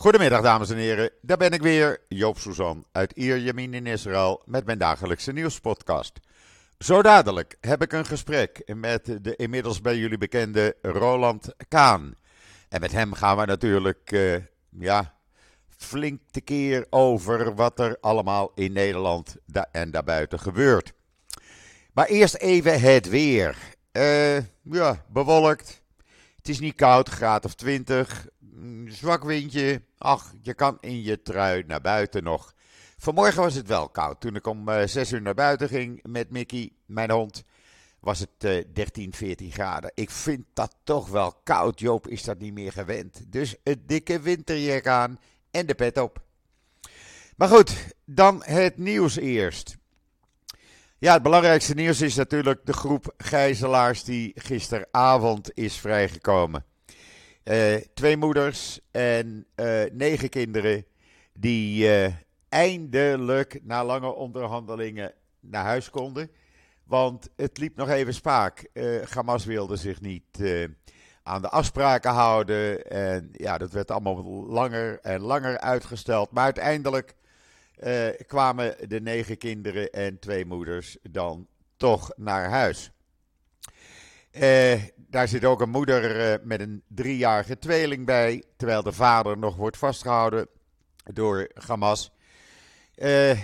Goedemiddag dames en heren, daar ben ik weer, Joop Suzan uit Ierjemien in Israël met mijn dagelijkse nieuwspodcast. Zo dadelijk heb ik een gesprek met de inmiddels bij jullie bekende Roland Kaan. En met hem gaan we natuurlijk, uh, ja, flink keer over wat er allemaal in Nederland en daarbuiten gebeurt. Maar eerst even het weer. Uh, ja, bewolkt. Het is niet koud, graad of 20. Mm, zwak windje. Ach, je kan in je trui naar buiten nog. Vanmorgen was het wel koud. Toen ik om uh, eh, 6 uur naar buiten ging met Mickey, mijn hond, was het uh, 13, 14 graden. Ik vind dat toch wel koud. Joop is dat niet meer gewend. Dus het dikke winterjack aan en de pet op. Maar goed, dan het nieuws eerst. Ja, het belangrijkste nieuws is natuurlijk de groep gijzelaars die gisteravond is vrijgekomen. Uh, twee moeders en uh, negen kinderen die uh, eindelijk na lange onderhandelingen naar huis konden. Want het liep nog even spaak. Hamas wilde zich niet aan de afspraken houden. En ja, dat werd allemaal langer en langer uitgesteld. Maar uiteindelijk kwamen de negen kinderen en twee moeders dan toch naar huis. Uh, daar zit ook een moeder uh, met een driejarige tweeling bij, terwijl de vader nog wordt vastgehouden door Hamas.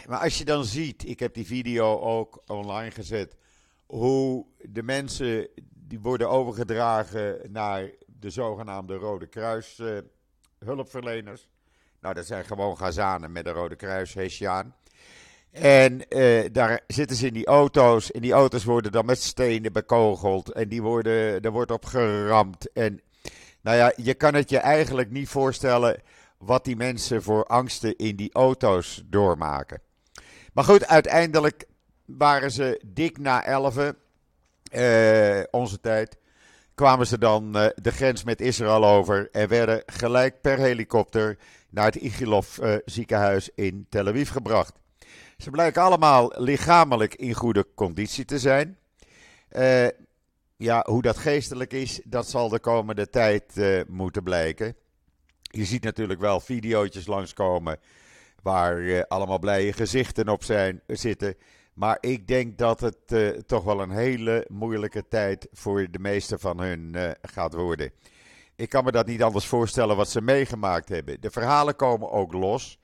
maar als je dan ziet, ik heb die video ook online gezet, hoe de mensen die worden overgedragen naar de zogenaamde Rode Kruis hulpverleners. Nou, dat zijn gewoon Gazanen met een Rode Kruis, Hessiaan. En uh, daar zitten ze in die auto's. En die auto's worden dan met stenen bekogeld. En die worden, er wordt op geramd. En nou ja, je kan het je eigenlijk niet voorstellen wat die mensen voor angsten in die auto's doormaken. Maar goed, uiteindelijk waren ze dik na 11, uh, onze tijd, kwamen ze dan uh, de grens met Israël over en werden gelijk per helikopter naar het Igilov ziekenhuis in Tel Aviv gebracht. Ze blijken allemaal lichamelijk in goede conditie te zijn. Uh, ja, hoe dat geestelijk is, dat zal de komende tijd uh, moeten blijken. Je ziet natuurlijk wel video's langskomen waar allemaal blije gezichten op zijn, zitten. Maar ik denk dat het toch wel een hele moeilijke tijd voor de meeste van hun gaat worden. Ik kan me dat niet anders voorstellen wat ze meegemaakt hebben. De verhalen komen ook los.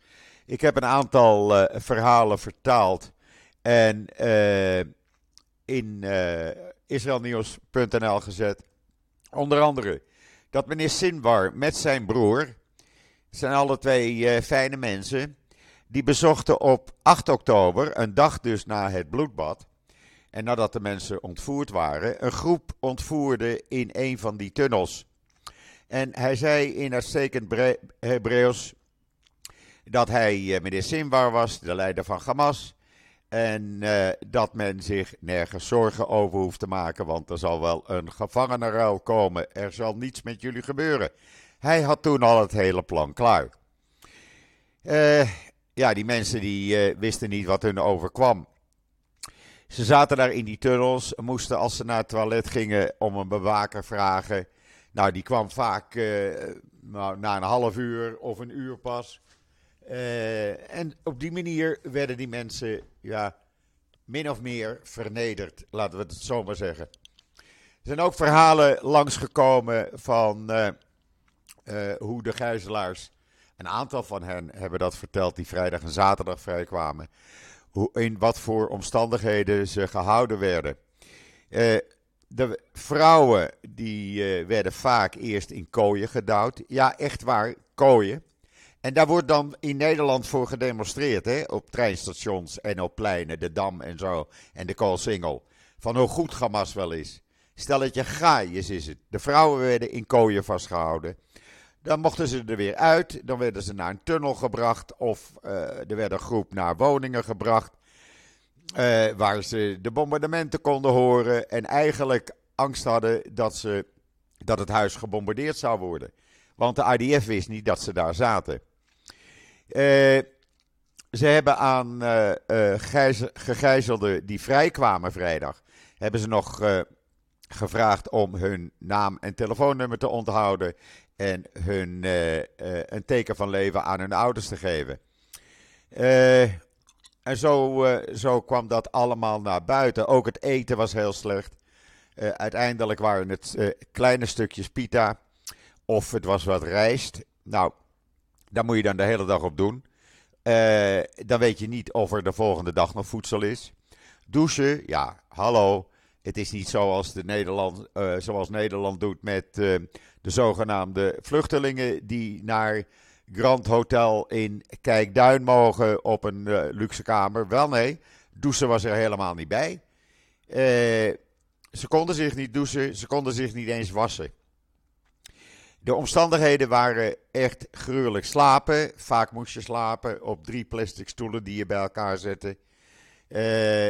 Ik heb een aantal uh, verhalen vertaald en uh, in uh, israelnieuws.nl gezet. Onder andere dat meneer Sinwar met zijn broer, zijn alle twee fijne mensen, die bezochten op 8 oktober, een dag dus na het bloedbad, en nadat de mensen ontvoerd waren, een groep ontvoerde in een van die tunnels en hij zei in uitstekend Hebreeuws dat hij uh, meneer Sinwar was, de leider van Hamas. En uh, dat men zich nergens zorgen over hoeft te maken, want er zal wel een gevangenenruil komen. Er zal niets met jullie gebeuren. Hij had toen al het hele plan klaar. Uh, ja, die mensen die wisten niet wat hun overkwam. Ze zaten daar in die tunnels, moesten als ze naar het toilet gingen om een bewaker vragen. Nou, die kwam vaak nou, na een half uur of een uur pas. Uh, en op die manier werden die mensen ja, min of meer vernederd, laten we het zo maar zeggen. Er zijn ook verhalen langsgekomen van uh, hoe de gijzelaars, een aantal van hen hebben dat verteld, die vrijdag en zaterdag vrijkwamen, hoe, in wat voor omstandigheden ze gehouden werden de vrouwen die werden vaak eerst in kooien gedouwd. Ja, echt waar, kooien. En daar wordt dan in Nederland voor gedemonstreerd, hè, op treinstations en op pleinen, de Dam en zo, en de Koolsingel. Van hoe goed Hamas wel is. Stel dat je gaaiers is het. De vrouwen werden in kooien vastgehouden. Dan mochten ze er weer uit, dan werden ze naar een tunnel gebracht of uh, er werd een groep naar woningen gebracht. Uh, waar ze de bombardementen konden horen en eigenlijk angst hadden dat, ze, dat het huis gebombardeerd zou worden. Want de IDF wist niet dat ze daar zaten. Uh, ze hebben aan uh, gegijzelden die vrijkwamen vrijdag, hebben ze nog gevraagd om hun naam en telefoonnummer te onthouden en hun een teken van leven aan hun ouders te geven. en zo, zo kwam dat allemaal naar buiten. Ook het eten was heel slecht. uiteindelijk waren het kleine stukjes pita of het was wat rijst. Nou, daar moet je dan de hele dag op doen. Uh, dan weet je niet of er de volgende dag nog voedsel is. Douchen, ja, hallo. Het is niet zoals, de Nederland, uh, zoals Nederland doet met uh, de zogenaamde vluchtelingen die naar Grand Hotel in Kijkduin mogen op een luxe kamer. Wel nee, douchen was er helemaal niet bij. ze konden zich niet douchen, ze konden zich niet eens wassen. De omstandigheden waren echt gruwelijk. Slapen, vaak moest je slapen op drie plastic stoelen die je bij elkaar zette. Uh,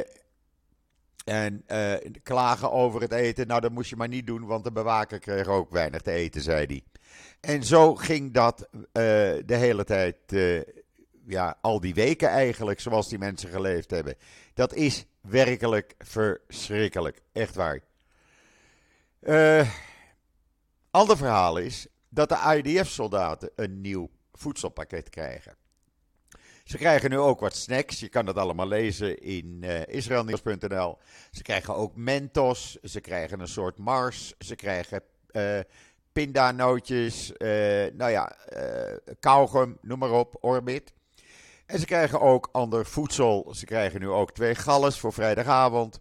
en uh, klagen over het eten, nou dat moest je maar niet doen, want de bewaker kreeg ook weinig te eten, zei hij. En zo ging dat uh, de hele tijd, ja, al die weken eigenlijk, zoals die mensen geleefd hebben. Dat is werkelijk verschrikkelijk, echt waar. Eh Ander verhaal is dat de IDF-soldaten een nieuw voedselpakket krijgen. Ze krijgen nu ook wat snacks. Je kan dat allemaal lezen in uh, israelnieuws.nl. Ze krijgen ook Mentos. Ze krijgen een soort Mars. Ze krijgen uh, pindanootjes. Uh, nou ja, uh, noem maar op, Orbit. En ze krijgen ook ander voedsel. Ze krijgen nu ook twee galles voor vrijdagavond.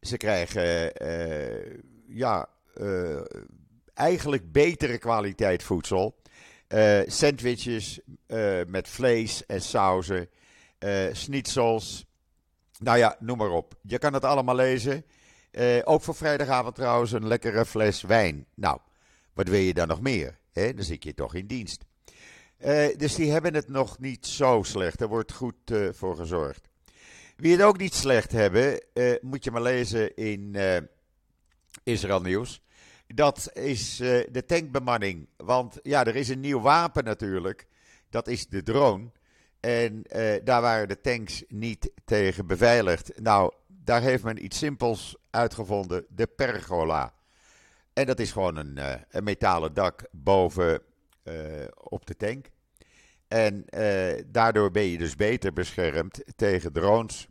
Ze krijgen, ja, eigenlijk betere kwaliteit voedsel. Uh, sandwiches uh, met vlees en sauzen, uh, schnitzels. Nou ja, noem maar op. Je kan het allemaal lezen. ook voor vrijdagavond trouwens een lekkere fles wijn. Nou, wat wil je dan nog meer? Dan zit je toch in dienst. dus die hebben het nog niet zo slecht. Er wordt goed voor gezorgd. Wie het ook niet slecht hebben, moet je maar lezen in Israël Nieuws dat is uh, de tankbemanning. Want ja, er is een nieuw wapen natuurlijk. Dat is de drone. En uh, daar waren de tanks niet tegen beveiligd. Nou, daar heeft men iets simpels uitgevonden: de pergola. En dat is gewoon een, uh, een metalen dak boven op de tank. En daardoor ben je dus beter beschermd tegen drones.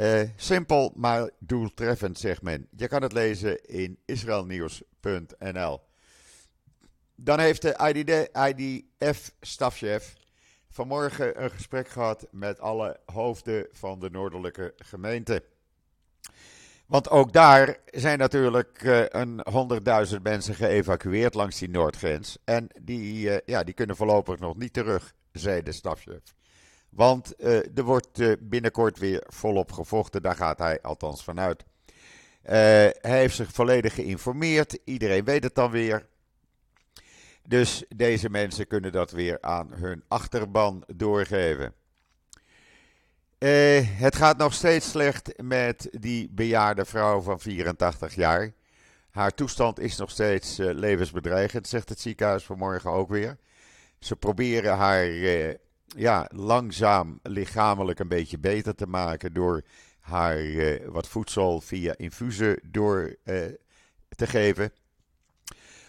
Uh, simpel, maar doeltreffend, zegt men. Je kan het lezen in israelnieuws.nl. Dan heeft de IDF-stafchef vanmorgen een gesprek gehad met alle hoofden van de noordelijke gemeenten. Want ook daar zijn natuurlijk uh, een honderdduizend mensen geëvacueerd langs die noordgrens. En die, uh, ja, die kunnen voorlopig nog niet terug, zei de stafchef. Want uh, er wordt uh, binnenkort weer volop gevochten, daar gaat hij althans vanuit. Uh, hij heeft zich volledig geïnformeerd, iedereen weet het dan weer. Dus deze mensen kunnen dat weer aan hun achterban doorgeven. het gaat nog steeds slecht met die bejaarde vrouw van 84 jaar. Haar toestand is nog steeds levensbedreigend, zegt het ziekenhuis vanmorgen ook weer. Ze proberen haar ja, langzaam lichamelijk een beetje beter te maken door haar uh, wat voedsel via infusen door uh, te geven.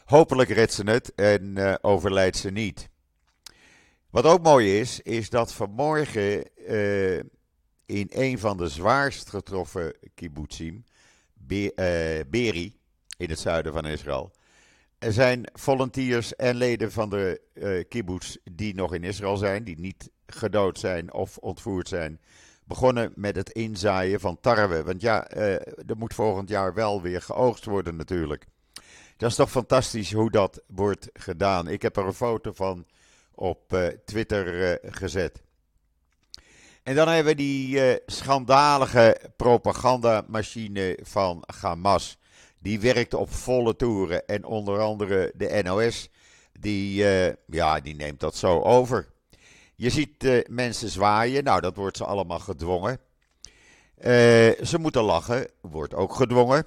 Hopelijk redt ze het en uh, overlijdt ze niet. Wat ook mooi is, is dat vanmorgen in een van de zwaarst getroffen kibbutzim, Be Beri, in het zuiden van Israël, er zijn volunteers en leden van de uh, kibbutz die nog in Israël zijn, die niet gedood zijn of ontvoerd zijn, begonnen met het inzaaien van tarwe. Want ja, uh, er moet volgend jaar wel weer geoogst worden natuurlijk. Dat is toch fantastisch hoe dat wordt gedaan. Ik heb er een foto van op uh, Twitter gezet. En dan hebben we die schandalige propagandamachine van Hamas. Die werkt op volle toeren. En onder andere de NOS, die, uh, ja, die neemt dat zo over. Je ziet uh, mensen zwaaien. Nou, dat wordt ze allemaal gedwongen. Uh, ze moeten lachen, wordt ook gedwongen.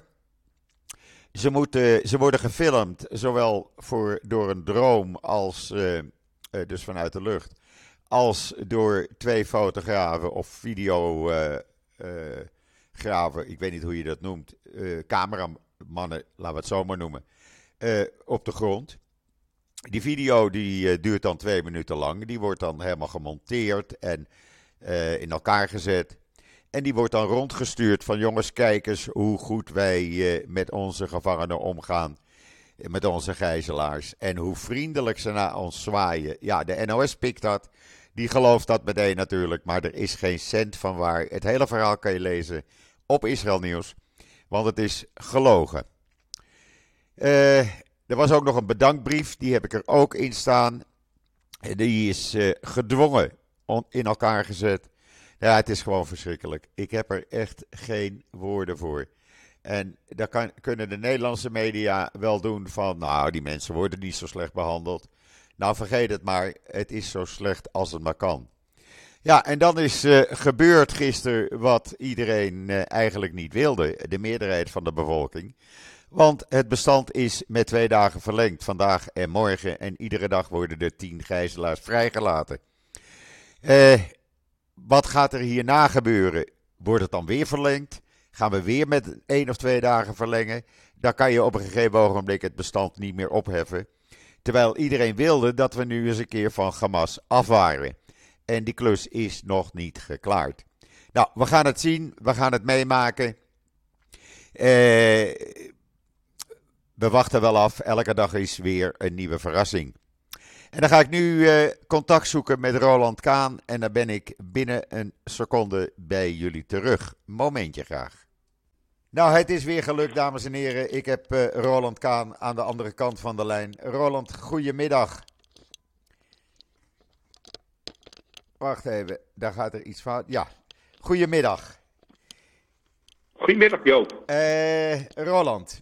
Ze, moeten, ze worden gefilmd, zowel voor, door een droom als dus vanuit de lucht, als door twee fotografen of videografen, ik weet niet hoe je dat noemt, camera, mannen, laten we het zo maar noemen, op de grond. Die video die duurt dan twee minuten lang. Die wordt dan helemaal gemonteerd en in elkaar gezet. En die wordt dan rondgestuurd van jongens, kijk eens hoe goed wij met onze gevangenen omgaan met onze gijzelaars. En hoe vriendelijk ze naar ons zwaaien. Ja, de NOS pikt dat. Die gelooft dat meteen natuurlijk. Maar er is geen cent van waar. Het hele verhaal kan je lezen op Israël Nieuws. Want het is gelogen. Uh, er was ook nog een bedankbrief. Die heb ik er ook in staan. Die is uh, gedwongen in elkaar gezet. Ja, het is gewoon verschrikkelijk. Ik heb er echt geen woorden voor. En daar kan, kunnen de Nederlandse media wel doen van, nou, die mensen worden niet zo slecht behandeld. Nou, vergeet het maar, het is zo slecht als het maar kan. Ja, en dan is uh, gebeurd gisteren wat iedereen uh, eigenlijk niet wilde, de meerderheid van de bevolking. Want het bestand is met twee dagen verlengd, vandaag en morgen. En iedere dag worden er tien gijzelaars vrijgelaten. Uh, wat gaat er hierna gebeuren? Wordt het dan weer verlengd? Gaan we weer met één of twee dagen verlengen? Dan kan je op een gegeven ogenblik het bestand niet meer opheffen. Terwijl iedereen wilde dat we nu eens een keer van Hamas af waren. En die klus is nog niet geklaard. Nou, we gaan het zien. We gaan het meemaken. Eh, we wachten wel af. Elke dag is weer een nieuwe verrassing. En dan ga ik nu eh, contact zoeken met Roland Kaan. En dan ben ik binnen een seconde bij jullie terug. Momentje graag. Nou, het is weer gelukt, dames en heren. Ik heb uh, Roland Kaan aan de andere kant van de lijn. Roland, goedemiddag. Wacht even, daar gaat er iets fout. Ja, goedemiddag. Goedemiddag, Joop. Uh, Roland,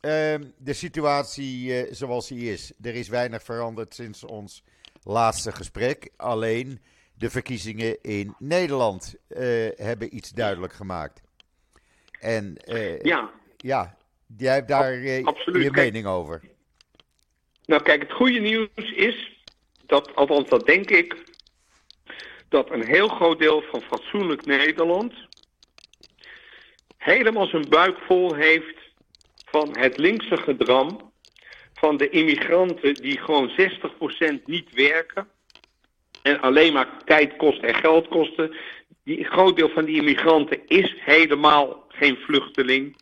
uh, de situatie uh, zoals die is. Er is weinig veranderd sinds ons laatste gesprek. Alleen de verkiezingen in Nederland hebben iets duidelijk gemaakt. En ja. ja, jij hebt daar je mening over. Nou kijk, het goede nieuws is, dat, althans dat denk ik, dat een heel groot deel van fatsoenlijk Nederland helemaal zijn buik vol heeft van het linkse gedram van de immigranten die gewoon 60% niet werken en alleen maar tijd kosten en geld kosten. Die, groot deel van die immigranten is helemaal geen vluchteling,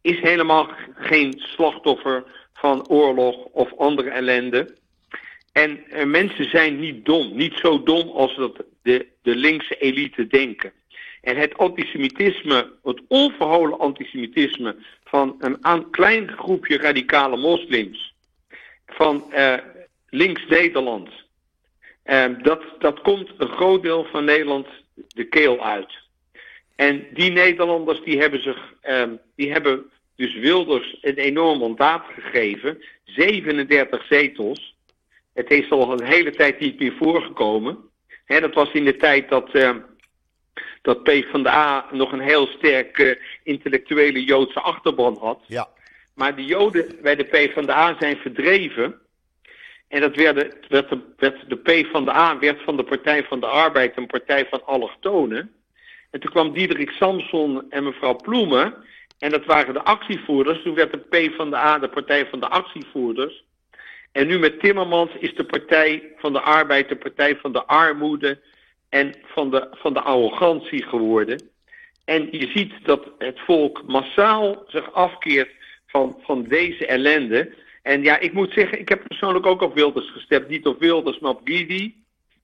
is helemaal geen slachtoffer van oorlog of andere ellende. En uh, mensen zijn niet dom, niet zo dom als dat de, de linkse elite denken. En het antisemitisme, het onverholen antisemitisme van een aan, klein groepje radicale moslims van uh, links Nederland, uh, dat, dat komt een groot deel van Nederland de keel uit. En die Nederlanders die hebben, zich, um, die hebben dus Wilders een enorm mandaat gegeven. 37 zetels. Het is al een hele tijd niet meer voorgekomen. He, dat was in de tijd dat, uh, dat PvdA nog een heel sterke intellectuele Joodse achterban had. Ja. Maar de Joden bij de PvdA zijn verdreven. En dat werd, werd, de, werd de PvdA werd van de Partij van de Arbeid een partij van allochtonen. En toen kwam Diederik Samson en mevrouw Ploemen. En dat waren de actievoerders. Toen werd de P van de A de partij van de actievoerders. En nu met Timmermans is de Partij van de Arbeid de partij van de armoede en van de, van de arrogantie geworden. En je ziet dat het volk massaal zich afkeert van, van deze ellende. En ja, ik moet zeggen, ik heb persoonlijk ook op Wilders gestemd. Niet op Wilders, maar op Gidi.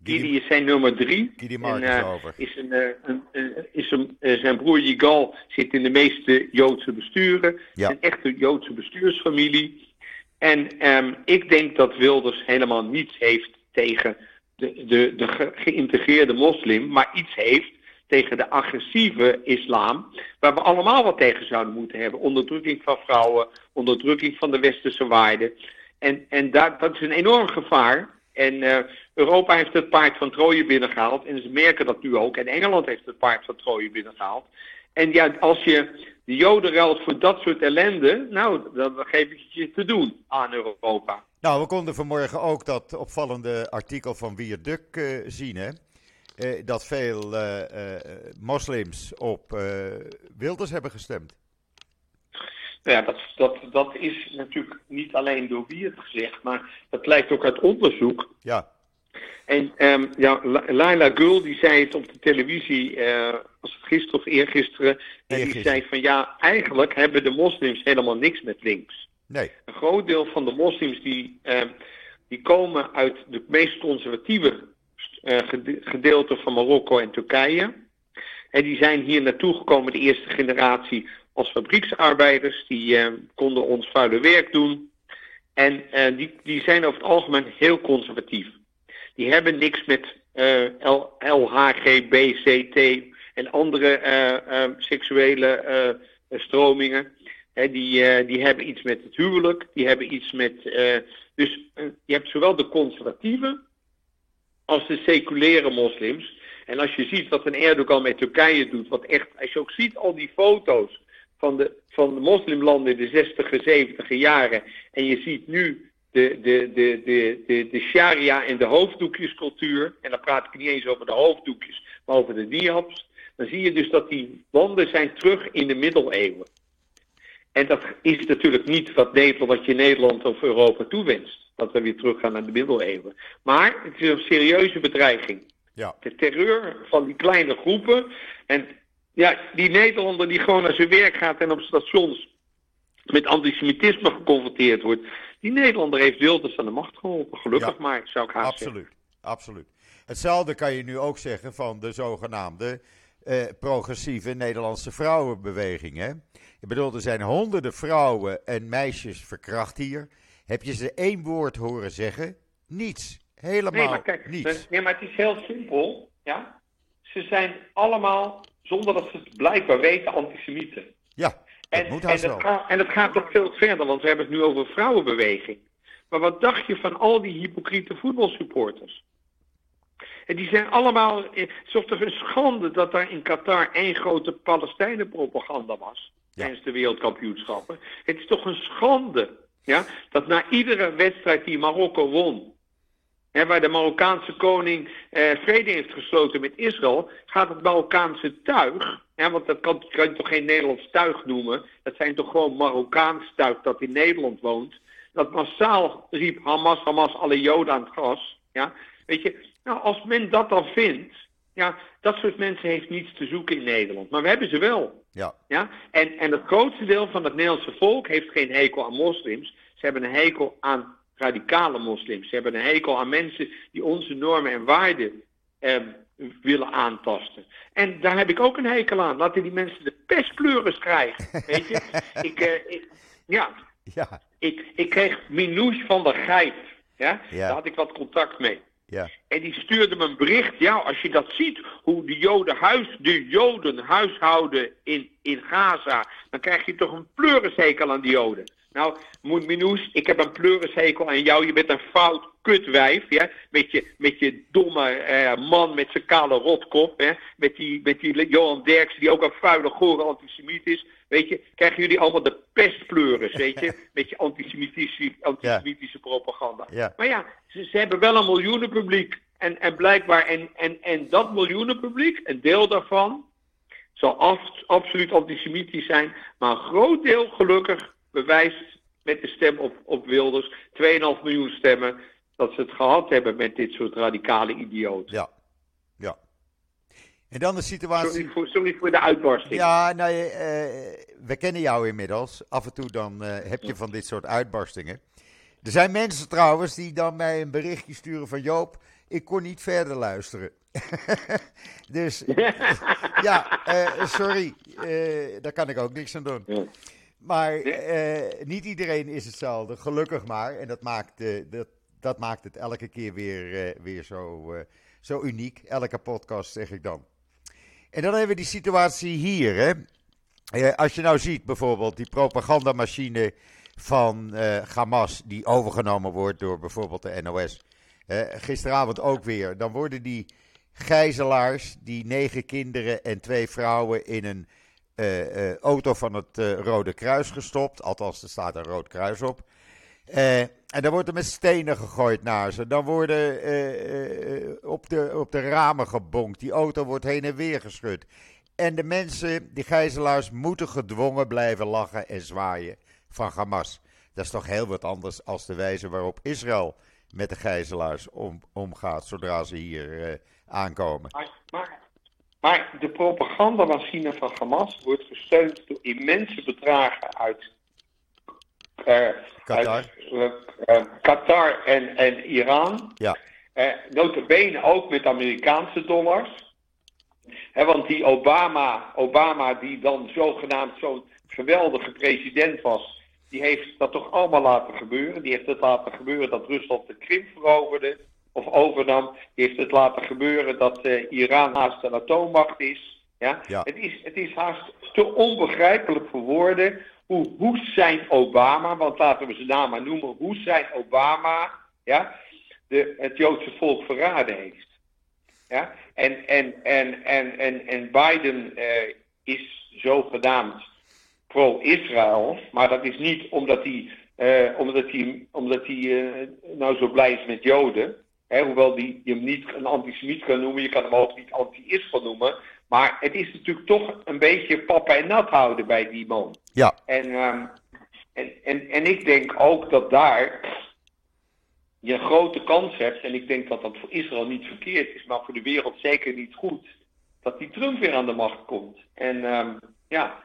Gidi is zijn nummer drie. Gidi en, uh, is over. Is een, uh, een, is een, zijn broer Yigal zit in de meeste Joodse besturen. Ja. Een echte Joodse bestuursfamilie. En um, ik denk dat Wilders helemaal niets heeft tegen de, de, de ge geïntegreerde moslim, maar iets heeft tegen de agressieve islam, waar we allemaal wat tegen zouden moeten hebben. Onderdrukking van vrouwen, onderdrukking van de westerse waarden. En, en daar, dat is een enorm gevaar. En uh, Europa heeft het paard van Troje binnengehaald. En ze merken dat nu ook. En Engeland heeft het paard van Troje binnengehaald. En ja, als je de Joden ruilt voor dat soort ellende, nou, dan geef ik je te doen aan Europa. Nou, we konden vanmorgen ook dat opvallende artikel van Wierduk uh, zien, hè? Uh, dat veel uh, moslims op Wilders hebben gestemd. Nou ja, dat, dat, dat is natuurlijk niet alleen door wie het gezegd, maar dat blijkt ook uit onderzoek. Ja. En um, ja, Laila Gul die zei het op de televisie, uh, was het gisteren of eergisteren, en die zei van ja, eigenlijk hebben de moslims helemaal niks met links. Nee. Een groot deel van de moslims die, uh, die komen uit de meest conservatieve uh, gedeelte van Marokko en Turkije. En die zijn hier naartoe gekomen, de eerste generatie, als fabrieksarbeiders. Die uh, konden ons vuile werk doen. En uh, die, die zijn over het algemeen heel conservatief. Die hebben niks met uh, LHGBCT en andere seksuele stromingen. Die, die hebben iets met het huwelijk, die hebben iets met. dus je hebt zowel de conservatieve als de seculiere moslims. En als je ziet wat een Erdogan met Turkije doet, wat echt, als je ook ziet al die foto's van de, van de moslimlanden in de 60 70 jaren, en je ziet nu de, de, de, de, de, de sharia en de hoofddoekjescultuur, en dan praat ik niet eens over de hoofddoekjes, maar over de diabs, dan zie je dus dat die landen zijn terug in de middeleeuwen. En dat is natuurlijk niet wat, Nederland, wat je Nederland of Europa toewenst. Dat we weer teruggaan naar de middeleeuwen. Maar het is een serieuze bedreiging. Ja. De terreur van die kleine groepen. En ja, die Nederlander die gewoon naar zijn werk gaat en op stations met antisemitisme geconfronteerd wordt. Die Nederlander heeft Wilders van de macht geholpen. Gelukkig maar, zou ik haast absoluut, zeggen. Absoluut. Hetzelfde kan je nu ook zeggen van de zogenaamde eh, progressieve Nederlandse vrouwenbeweging. Hè? Ik bedoel, er zijn honderden vrouwen en meisjes verkracht hier. Heb je ze één woord horen zeggen? Niets. Helemaal nee, maar kijk, niets. Nee, maar het is heel simpel. Ja? Ze zijn allemaal, zonder dat ze het blijkbaar weten, antisemieten. Ja, en, moet en, wel. gaat, en het gaat nog veel verder, want we hebben het nu over vrouwenbeweging. Maar wat dacht je van al die hypocriete voetbalsupporters? En die zijn allemaal. Het is toch een schande dat daar in Qatar één grote Palestijnen-propaganda was. Ja. Tijdens de wereldkampioenschappen. Het is toch een schande. Ja, dat na iedere wedstrijd die Marokko won. Hè, waar de Marokkaanse koning eh, vrede heeft gesloten met Israël. gaat het Marokkaanse tuig. Want dat kan, kan je toch geen Nederlands tuig noemen. Dat zijn toch gewoon Marokkaans tuig dat in Nederland woont. Dat massaal riep Hamas, Hamas, alle Joden aan het gas. Ja, weet je, nou, als men dat dan vindt, ja, dat soort mensen heeft niets te zoeken in Nederland. Maar we hebben ze wel. Ja, Ja? En, en het grootste deel van het Nederlandse volk heeft geen hekel aan moslims. Ze hebben een hekel aan radicale moslims. Ze hebben een hekel aan mensen die onze normen en waarden eh, willen aantasten. En daar heb ik ook een hekel aan. Laten die mensen de pestpleuris krijgen. Weet je? ik, eh, ik, ja, ja, ik, ik kreeg Minouche van der Gijp. Ja? Ja. Daar had ik wat contact mee. ja. En die stuurde me een bericht. Ja, als je dat ziet, hoe de Joden, huis, de Joden huishouden in, in Gaza, dan krijg je toch een pleurishekel aan die Joden. Nou, Moed Minous, ik heb een pleurishekel aan jou. Je bent een fout kutwijf, ja? Met je, met je domme eh, man met zijn kale rotkop, hè? Met die, met die Johan Derksen, die ook een vuile, gore antisemiet is. Weet je, krijgen jullie allemaal de pestpleuris, weet je? Met je antisemitische, antisemitische propaganda. Ja. Maar ja, ze, ze hebben wel een miljoenenpubliek. En, en blijkbaar, en, en, en dat miljoenenpubliek, een deel daarvan, zal af- absoluut antisemitisch zijn. Maar een groot deel, gelukkig, bewijst met de stem op, op Wilders, 2,5 miljoen stemmen, dat ze het gehad hebben met dit soort radicale idioten. Ja, ja. En dan de situatie. Sorry voor, sorry voor de uitbarsting. Ja, nou, eh, we kennen jou inmiddels. Af en toe dan eh, heb je van dit soort uitbarstingen. Er zijn mensen trouwens die dan mij een berichtje sturen van Joop, ik kon niet verder luisteren. dus ja, sorry, daar kan ik ook niks aan doen. Ja. Maar eh, niet iedereen is hetzelfde, gelukkig maar. En dat maakt, eh, dat, dat maakt het elke keer weer, eh, weer zo, zo uniek. Elke podcast zeg ik dan. En dan hebben we die situatie hier. Hè? Als je nou ziet bijvoorbeeld die propagandamachine van Hamas, die overgenomen wordt door bijvoorbeeld de NOS. Gisteravond ook weer. Dan worden die gijzelaars, die negen kinderen en twee vrouwen in een eh, eh, auto van het eh, Rode Kruis gestopt. Althans, er staat een Rood Kruis op. En dan wordt er met stenen gegooid naar ze. Dan worden op, de, op de ramen gebonkt. Die auto wordt heen en weer geschud. En de mensen, die gijzelaars, moeten gedwongen blijven lachen en zwaaien van Hamas. Dat is toch heel wat anders als de wijze waarop Israël met de gijzelaars om, omgaat zodra ze hier aankomen. Maar, de propagandamachine van Hamas wordt gesteund door immense bedragen uit, uh, Qatar, uit, uh, Qatar en, en Iran. Ja. notabene ook met Amerikaanse dollars. He, want die Obama, Obama, die dan zogenaamd zo'n geweldige president was, die heeft dat toch allemaal laten gebeuren. Die heeft het laten gebeuren dat Rusland de Krim veroverde of overnam. Die heeft het laten gebeuren dat uh, Iran haast een atoommacht is. Ja? Ja. Het, is, het is haast te onbegrijpelijk voor woorden hoe Hussein Obama, want laten we zijn naam maar noemen, Hussein Obama, ja, de, het Joodse volk verraden heeft. Ja? En, en, en, en, en, en Biden uh, is zogenaamd pro-Israël, maar dat is niet omdat hij, uh, omdat hij, omdat hij uh, nou zo blij is met Joden. Hè, hoewel die, je hem niet een antisemiet kan noemen, je kan hem ook niet anti-Israël noemen. Maar het is natuurlijk toch een beetje papa en nat houden bij die man. Ja. En, um, en, en, en ik denk ook dat daar je een grote kans hebt, en ik denk dat dat voor Israël niet verkeerd is, maar voor de wereld zeker niet goed, dat die Trump weer aan de macht komt. En um, ja,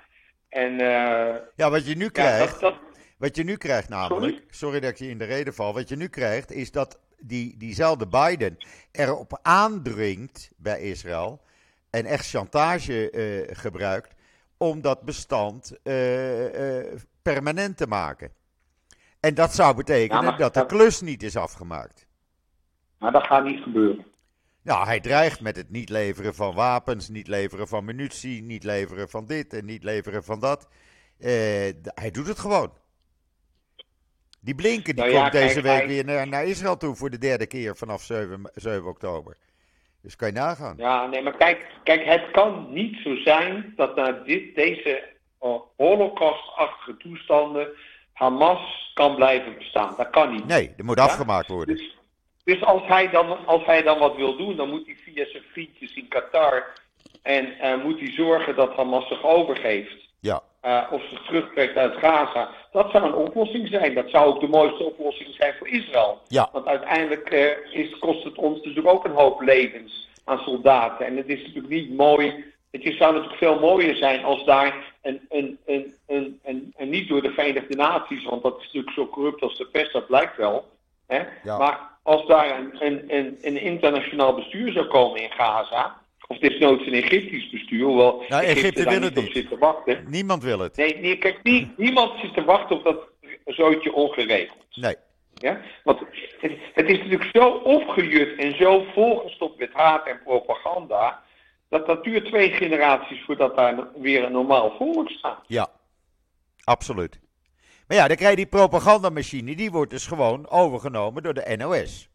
en, uh, ja, wat je nu krijgt, ja, dat, dat... wat je nu krijgt namelijk, sorry? sorry? dat ik je in de reden val, wat je nu krijgt is dat die, diezelfde Biden erop aandringt bij Israël en echt chantage uh, gebruikt om dat bestand uh, permanent te maken. En dat zou betekenen ja, dat de klus niet is afgemaakt. Maar dat gaat niet gebeuren. Nou, hij dreigt met het niet leveren van wapens, niet leveren van munitie, niet leveren van dit en niet leveren van dat. Hij doet het gewoon. Die Blinken die nou ja, komt kijk, deze week hij... weer naar, naar, Israël toe voor de derde keer vanaf 7, 7, oktober. Dus kan je nagaan. Ja, nee, maar kijk, kijk het kan niet zo zijn dat na dit, deze uh, holocaustachtige toestanden Hamas kan blijven bestaan. Dat kan niet. Nee, dat moet Ja? afgemaakt worden. Dus, dus als, hij dan, als hij dan wat wil doen, dan moet hij via zijn vriendjes in Qatar en uh, moet hij zorgen dat Hamas zich overgeeft. Uh, of zich terugtrekt uit Gaza. Dat zou een oplossing zijn. Dat zou ook de mooiste oplossing zijn voor Israël. ja, Want uiteindelijk uh, is, kost het ons natuurlijk ook een hoop levens aan soldaten. En het is natuurlijk niet mooi. Het zou natuurlijk veel mooier zijn als daar een, een, een, een, een, een niet door de Verenigde Naties, want dat is natuurlijk zo corrupt als de pest, dat blijkt wel. Hè? Ja. Maar als daar een, een, een, een internationaal bestuur zou komen in Gaza, of desnoods een Egyptisch bestuur, hoewel Nou, Egypte wil niet het op niet. zit te wachten. niemand wil het. Nee, nee kijk, nie, niemand zit te wachten op dat zootje ongeregeld. Nee, Ja? Want het, het is natuurlijk zo opgejut en zo volgestopt met haat en propaganda. Dat dat duurt twee generaties voordat daar weer een normaal volk staat. ja, absoluut. Maar ja, dan krijg je die propagandamachine, die wordt dus gewoon overgenomen door de NOS.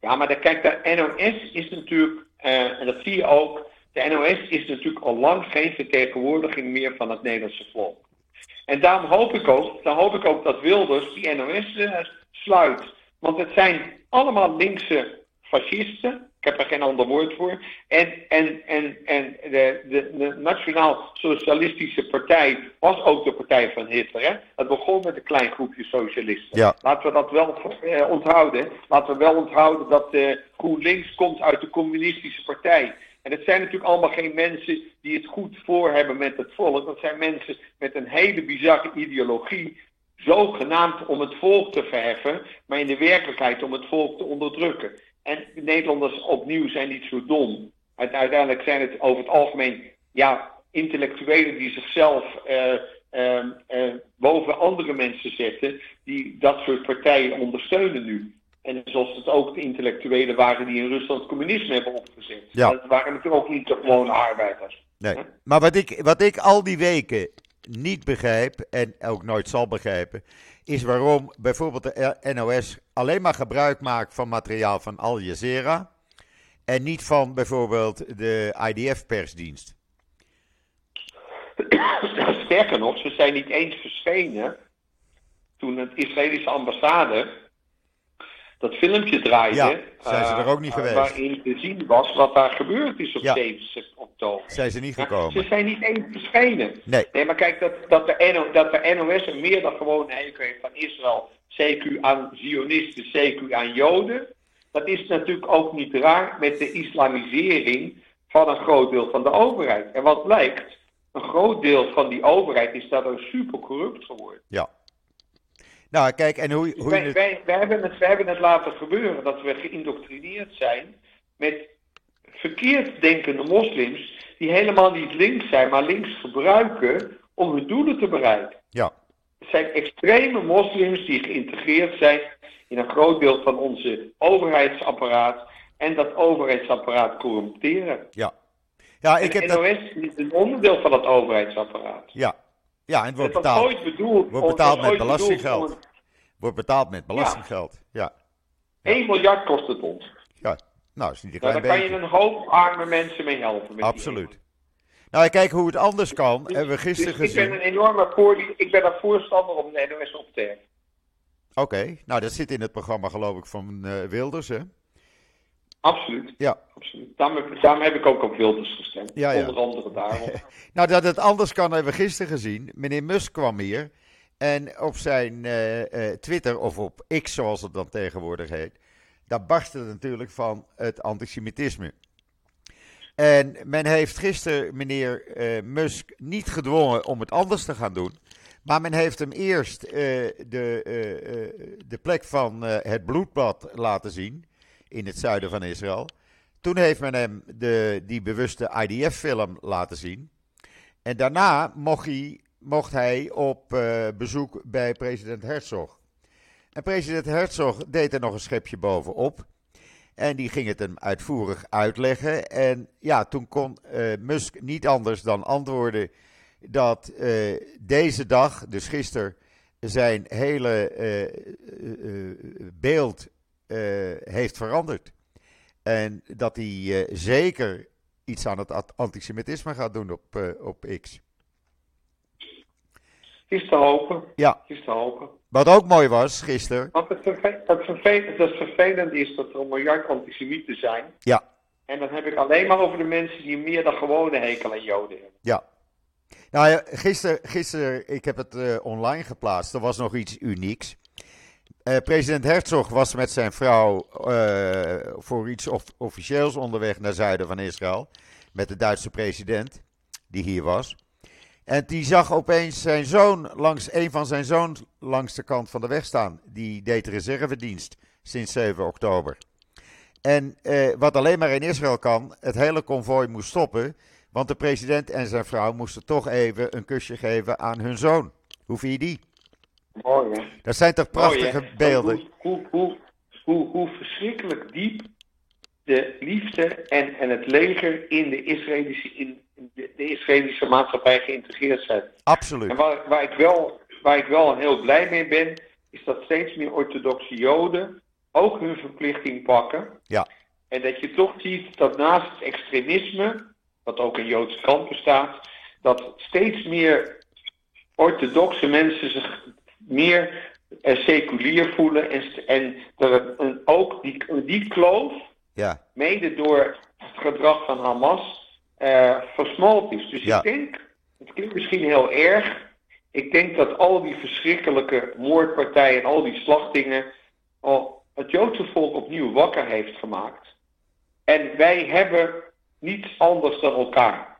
Ja, maar dan, kijk, de NOS is natuurlijk, uh, en dat zie je ook, de NOS is natuurlijk al lang geen vertegenwoordiging meer van het Nederlandse volk. En daarom hoop ik ook, dan hoop ik ook dat Wilders die NOS uh, sluit. Want het zijn allemaal linkse fascisten. Ik heb er geen ander woord voor. En, en, en, en de, de, de Nationaal Socialistische Partij was ook de partij van Hitler. Hè? Het begon met een klein groepje socialisten. Ja. Laten we dat wel uh, onthouden. Laten we wel onthouden dat uh, GroenLinks komt uit de communistische partij. En het zijn natuurlijk allemaal geen mensen die het goed voor hebben met het volk. Dat zijn mensen met een hele bizarre ideologie. Zogenaamd om het volk te verheffen, maar in de werkelijkheid om het volk te onderdrukken. En de Nederlanders opnieuw zijn niet zo dom. Uiteindelijk zijn het over het algemeen ja, intellectuelen die zichzelf uh, uh, uh, boven andere mensen zetten, die dat soort partijen ondersteunen nu. En zoals het ook de intellectuelen waren die in Rusland communisme hebben opgezet. Ja. Dat waren natuurlijk ook niet de gewone arbeiders. Nee. Maar wat ik, wat ik al die weken niet begrijp en ook nooit zal begrijpen, is waarom bijvoorbeeld de NOS alleen maar gebruik maakt van materiaal van Al Jazeera en niet van bijvoorbeeld de IDF-persdienst. Sterker nog, ze zijn niet eens verschenen toen het Israëlische ambassade dat filmpje draaide. Ja, zijn ze er ook niet uh, geweest. Waarin te zien was wat daar gebeurd is op, Ja. 7, sep- op betoog. Zijn ze niet Maar gekomen? ze zijn niet eens verschenen. Nee. Nee, maar kijk, dat, dat, de, NO, dat de NOS een meer dan gewoon hekel heeft van Israël, CQ aan Zionisten, CQ aan Joden. Dat is natuurlijk ook niet raar met de islamisering van een groot deel van de overheid. En wat blijkt, een groot deel van die overheid is daardoor super corrupt geworden. Ja. Nou, kijk, en hoe, hoe Wij, het... wij, wij, hebben het, wij hebben het laten gebeuren dat we geïndoctrineerd zijn met verkeerd denkende moslims die helemaal niet links zijn, maar links gebruiken om hun doelen te bereiken. Ja, Het zijn extreme moslims die geïntegreerd zijn in een groot deel van onze overheidsapparaat en dat overheidsapparaat corrumpteren. ja. Ja, ik en heb dat... NOS is een onderdeel van dat overheidsapparaat. Ja. Ja, en het wordt Het betaald, ooit bedoeld, wordt betaald het met belastinggeld. een- wordt betaald met belastinggeld. Ja. 1 miljard kost het ons. ja. Nou, is niet een Nou, klein daar kan je een hoop arme mensen mee helpen. met Absoluut. Nou, kijk hoe het anders kan. Dus- Hebben we gisteren dus ik ben gezien. een enorme voor, ik ben een voorstander om de NOS op te heffen. Oké, nou dat zit in het programma geloof ik van eh, Wilders, hè? Absoluut. Ja. Absoluut. Daarom, heb- daarom heb ik ook op Wilders gestemd. Ja, ja. Onder andere daarom. Nou, dat het anders kan hebben we gisteren gezien. Meneer Musk kwam hier en op zijn eh, eh, Twitter, of op X zoals het dan tegenwoordig heet, daar barstte het natuurlijk van het antisemitisme. En men heeft gisteren meneer eh, Musk niet gedwongen om het anders te gaan doen. Maar men heeft hem eerst de, de plek van het bloedbad laten zien in het zuiden van Israël. Toen heeft men hem de, die bewuste IDF-film laten zien. En daarna mocht hij, mocht hij op eh, bezoek bij president Herzog. En president Herzog deed er nog een schepje bovenop. En die ging het hem uitvoerig uitleggen. En ja, toen kon eh, Musk niet anders dan antwoorden dat eh, deze dag, dus gisteren, zijn hele beeld heeft veranderd. En dat hij eh, zeker iets aan het antisemitisme gaat doen op, eh, op X. Is te hopen. Ja, is te hopen. wat ook mooi was gisteren. Want het, verve- het, verve- het vervelend is dat er een miljard antisemieten zijn. Ja, En dan heb ik alleen maar over de mensen die meer dan gewone hekel aan Joden hebben. ja. Nou ja, gisteren, gisteren ik heb het eh, online geplaatst. Er was nog iets unieks. Eh, president Herzog was met zijn vrouw eh, voor iets of- officieels onderweg naar zuiden van Israël. Met de Duitse president, die hier was. En die zag opeens zijn zoon langs een van zijn zoons langs de kant van de weg staan. Die deed reservedienst sinds 7 oktober. En eh, wat alleen maar in Israël kan, het hele konvooi moest stoppen. Want de president en zijn vrouw moesten toch even een kusje geven aan hun zoon. Hoe vind je die? Mooi hè? Dat zijn toch prachtige Mooi, beelden? Hoe, hoe, hoe, hoe, hoe verschrikkelijk diep de liefde en, en het leger in de Israëlische, in de, de Israëlische maatschappij geïntegreerd zijn. Absoluut. En waar, waar, ik wel, waar ik wel heel blij mee ben, is dat steeds meer orthodoxe Joden ook hun verplichting pakken. Ja. En dat je toch ziet dat naast het extremisme, wat ook in Joodse krant bestaat, dat steeds meer orthodoxe mensen zich meer eh, seculier voelen. En, en er een, een- ook die, die kloof, Ja, mede door het gedrag van Hamas, eh versmalt is. Dus Ja. ik denk, het klinkt misschien heel erg, ik denk dat al die verschrikkelijke moordpartijen en al die slachtingen al het Joodse volk opnieuw wakker heeft gemaakt. En wij hebben niets anders dan elkaar.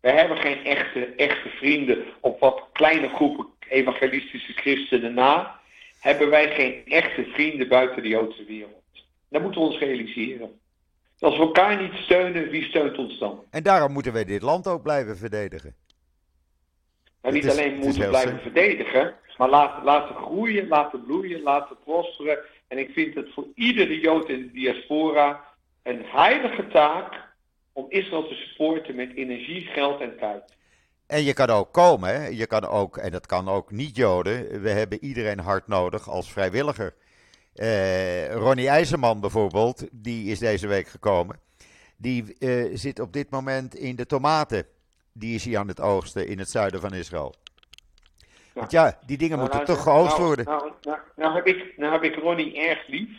Wij hebben geen echte, echte vrienden op wat kleine groepen evangelistische christenen na. Hebben wij geen echte vrienden buiten de Joodse wereld. Dat moeten we ons realiseren. Als we elkaar niet steunen, wie steunt ons dan? en daarom moeten wij dit land ook blijven verdedigen. Nou, niet is- alleen moeten heel blijven verdedigen, maar laten, laten groeien, laten bloeien, laten prosperen. En ik vind het voor iedere Jood in de diaspora een heilige taak om Israël te supporten met energie, geld en tijd. En je kan ook komen, hè? je kan ook, en dat kan ook niet-Joden. We hebben iedereen hard nodig als vrijwilliger. Eh, Ronnie IJzerman bijvoorbeeld, die is deze week gekomen. Die eh, zit op dit moment in de tomaten. Die is hier aan het oogsten in het zuiden van Israël. Want ja, die dingen moeten Nou, toch nou, geoogst nou, worden. Nou, nou, nou heb ik, nou heb ik Ronnie erg lief.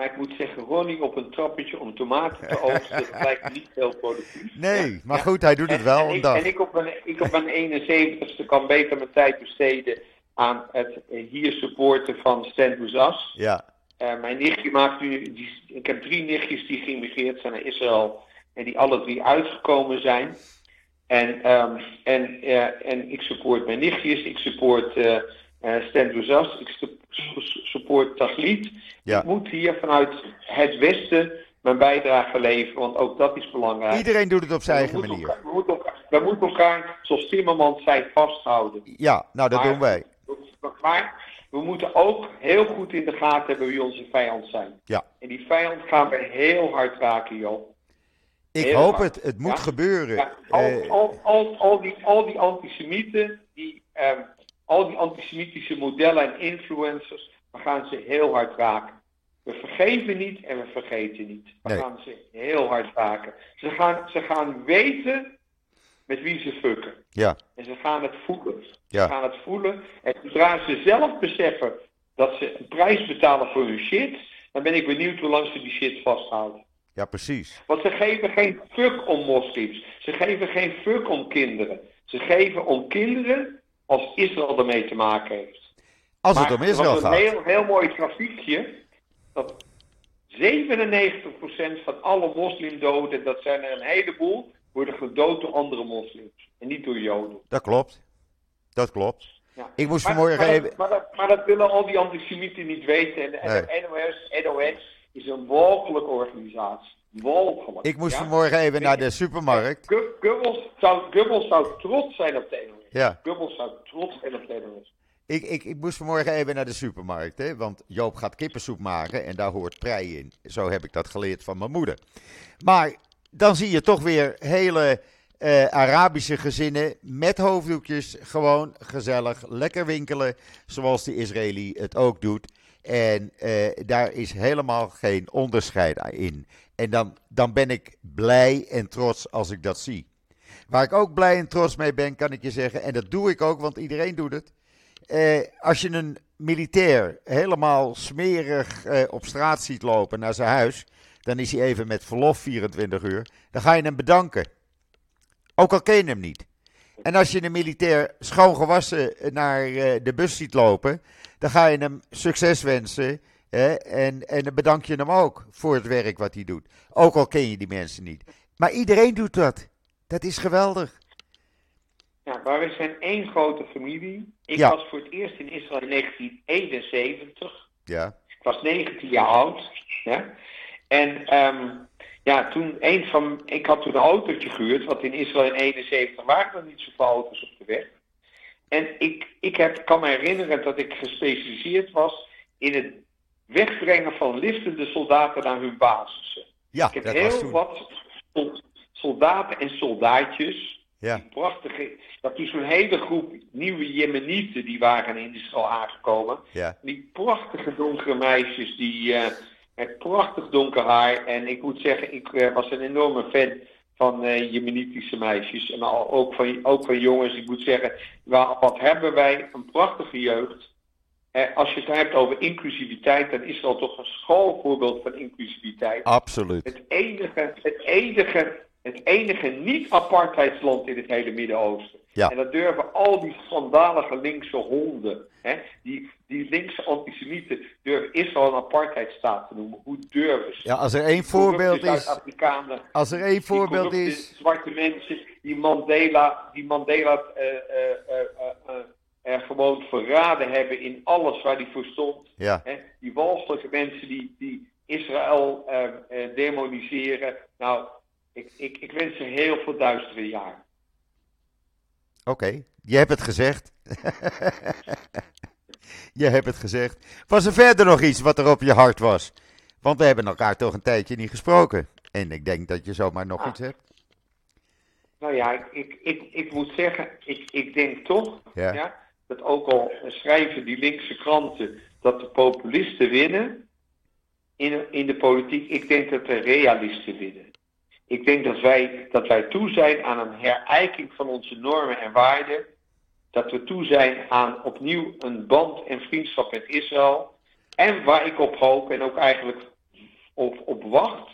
Maar ik moet zeggen, Ronnie op een trappetje om tomaten te oogsten, dat lijkt niet heel productief. Nee, maar goed, hij doet het wel en, ik, en ik op mijn, ik op mijn 71ste kan beter mijn tijd besteden aan het eh, hier supporten van Stand With Us. Ja, Eh, mijn nichtje maakt nu, die, ik heb drie nichtjes die geïmigreerd zijn naar Israël en die alle drie uitgekomen zijn. En, ehm, en, eh, en ik support mijn nichtjes, ik support eh, Stand With Us, ik su- su- support Taglit. Ja. Ik moet hier vanuit het Westen mijn bijdrage leveren, want ook dat is belangrijk. iedereen doet het op zijn eigen manier. elkaar, we, moeten elkaar, we moeten elkaar, zoals Timmermans zei, vasthouden. Ja, nou dat Maar- doen wij. Maar we moeten ook heel goed in de gaten hebben wie onze vijand zijn. Ja. En die vijand gaan we heel hard raken, joh. Ik Heel hoop hard. het, het moet Ja? gebeuren. Ja, al, Eh, al, al, al, die, al die antisemieten, die, ehm, al die antisemitische modellen en influencers, we gaan ze heel hard raken. We vergeven niet en we vergeten niet. We Nee. gaan ze heel hard raken. Ze gaan, ze gaan weten met wie ze fucken. ja, En ze gaan het voelen. Ja. Ze gaan het voelen. En zodra ze zelf beseffen dat ze een prijs betalen voor hun shit, dan ben ik benieuwd hoe lang ze die shit vasthouden. ja, precies. Want ze geven geen fuck om moslims. Ze geven geen fuck om kinderen. Ze geven om kinderen als Israël ermee te maken heeft. Als het Maar om Israël was een gaat. heel, heel mooi grafiekje. Dat 97% van alle moslimdoden, dat zijn er een heleboel, worden gedood door andere moslims. En niet door joden. Dat klopt. Dat klopt. Ja. Ik moest Maar, vanmorgen maar, even... dat, maar, dat, maar dat willen al die antisemieten niet weten. En de Nee. NOS, NOS is een walgelijke organisatie. Walgelijk. Ik moest ja? vanmorgen even naar de supermarkt. Gu- Goebbels zou, Goebbels zou trots zijn op de NOS. Ja. Goebbels zou trots zijn op NOS. Ik, ik, ik moest vanmorgen even naar de supermarkt, hè, want Joop gaat kippensoep maken en daar hoort prei in. Zo heb ik dat geleerd van mijn moeder. Maar dan zie je toch weer hele eh, Arabische gezinnen met hoofddoekjes, gewoon gezellig, lekker winkelen, zoals de Israëli het ook doet. En eh, daar is helemaal geen onderscheid in. En dan, dan ben ik blij en trots als ik dat zie. Waar ik ook blij en trots mee ben, kan ik je zeggen, en dat doe ik ook, want iedereen doet het. Eh, als je een militair helemaal smerig eh, op straat ziet lopen naar zijn huis, dan is hij even met verlof 24 uur. Dan ga je hem bedanken. Ook al ken je hem niet. En als je een militair schoongewassen naar eh, de bus ziet lopen, dan ga je hem succes wensen. En, en dan bedank je hem ook voor het werk wat hij doet. Ook al ken je die mensen niet. Maar iedereen doet dat. Dat is geweldig. Ja, maar we zijn één grote familie. Ik Ja. was voor het eerst in Israël in 1971. Ja, Ik was 19 jaar oud. Ja? En ehm, ja, toen een van. Ik had toen een autootje gehuurd, want in Israël in 71 waren er niet zoveel auto's op de weg. En ik, ik heb, kan me herinneren dat ik gespecialiseerd was in het wegbrengen van liftende soldaten naar hun basissen. ja Ik heb dat was heel toen. wat soldaten en soldaatjes. Ja. Die prachtige. Dat is zo'n hele groep nieuwe Jemenieten die waren in Israël aangekomen. Ja, Die prachtige donkere meisjes, die eh, met prachtig donker haar. En ik moet zeggen, ik eh, was een enorme fan van eh Jemenitische meisjes. En al, ook, van, ook van jongens. Ik moet zeggen, wa- wat hebben wij een prachtige jeugd. Eh, als je het hebt over inclusiviteit, dan is Israël toch een schoolvoorbeeld van inclusiviteit. absoluut. Het enige, het enige, het enige niet-apartheidsland in het hele Midden-Oosten. Ja. En dat durven al die schandalige linkse honden, hè, die, die linkse antisemieten, durven Israël een apartheidstaat te noemen. Hoe durven ze? Ja, als er één voorbeeld is, als er één voorbeeld is, zwarte mensen, die Mandela, die Mandela eh, gewoon verraden hebben in alles waar hij voor stond. ja, Hè, die walgelijke mensen die, die Israël demoniseren. Nou, ik, ik, ik wens ze heel veel duistere jaren. oké, je hebt het gezegd. je hebt het gezegd. Was er verder nog iets wat er op je hart was? Want we hebben elkaar toch een tijdje niet gesproken. En ik denk dat je zomaar nog Ah. iets hebt. Nou ja, ik, ik, ik, ik moet zeggen, ik, ik denk toch Ja. ja. dat ook al schrijven die linkse kranten dat de populisten winnen in, in de politiek, ik denk dat de realisten winnen. Ik denk dat wij, dat wij toe zijn aan een herijking van onze normen en waarden. Dat we toe zijn aan opnieuw een band en vriendschap met Israël. En waar ik op hoop, en ook eigenlijk op, op wacht,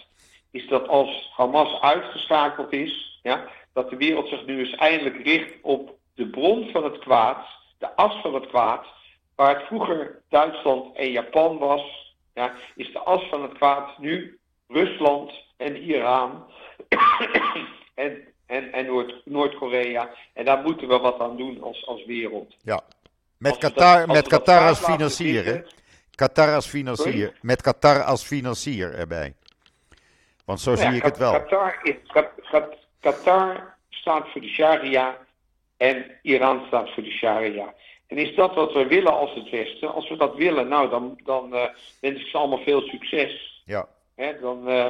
is dat als Hamas uitgeschakeld is, ja, dat de wereld zich nu eens eindelijk richt op de bron van het kwaad, de as van het kwaad, waar het vroeger Duitsland en Japan was, ja, is de as van het kwaad nu Rusland en Iran en, en, en Noord- Noord-Korea. en daar moeten we wat aan doen als, als wereld. Ja. Met Als we dat- Qatar, als met Qatar als financier, hè? Qatar als financier. Sorry? Met Qatar als financier erbij. Want zo Ja, zie ik het wel. Qatar, is, Qa- Qa- Qatar staat voor de sharia en Iran staat voor de sharia. En is dat wat we willen als het Westen? Als we dat willen, nou, dan, dan eh, wens ik ze allemaal veel succes. Ja. Hè, dan, eh,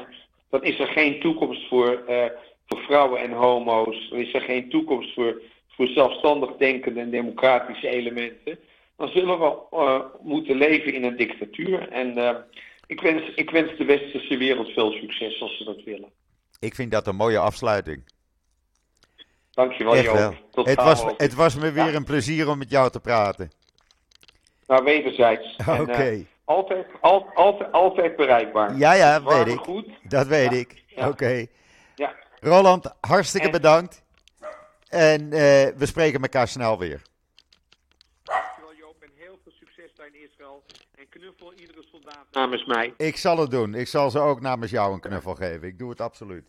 dan is er geen toekomst voor, eh, voor vrouwen en homo's. Dan is er geen toekomst voor, voor zelfstandig denkende en democratische elementen. Dan zullen we eh, moeten leven in een dictatuur. En eh, ik, wens, ik wens de westerse wereld veel succes als ze dat willen. Ik vind dat een mooie afsluiting. Dankjewel, Joop. wel. Tot Het was, het was me weer Ja. een plezier om met jou te praten. Nou, wederzijds. Oké. Altijd, al, altijd, altijd bereikbaar. Ja, ja, Warm weet ik. goed. Dat weet Ja, ik. ja. Oké. Ja. Roland, hartstikke En- bedankt. En eh, we spreken elkaar snel weer. Dankjewel, Joop. En heel veel succes daar in Israël. En knuffel iedere soldaat namens mij. Ik zal het doen. Ik zal ze ook namens jou een knuffel geven. Ik doe het absoluut.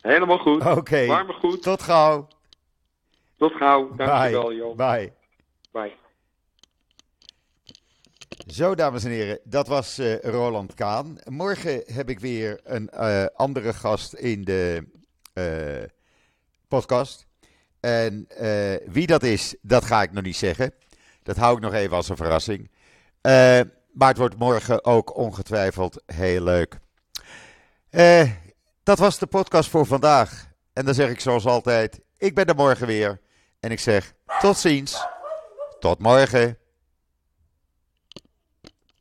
Helemaal goed. Oké. Warm en goed. Tot gauw. Tot gauw. Dankjewel, Bye. Joop. Bye. Bye. Zo, dames en heren, dat was eh, Roland Kaan. Morgen heb ik weer een eh, andere gast in de eh, podcast. En wie dat is, dat ga ik nog niet zeggen. Dat hou ik nog even als een verrassing. Maar het wordt morgen ook ongetwijfeld heel leuk. Dat was de podcast voor vandaag. En dan zeg ik zoals altijd, ik ben er morgen weer. En ik zeg tot ziens. Tot morgen.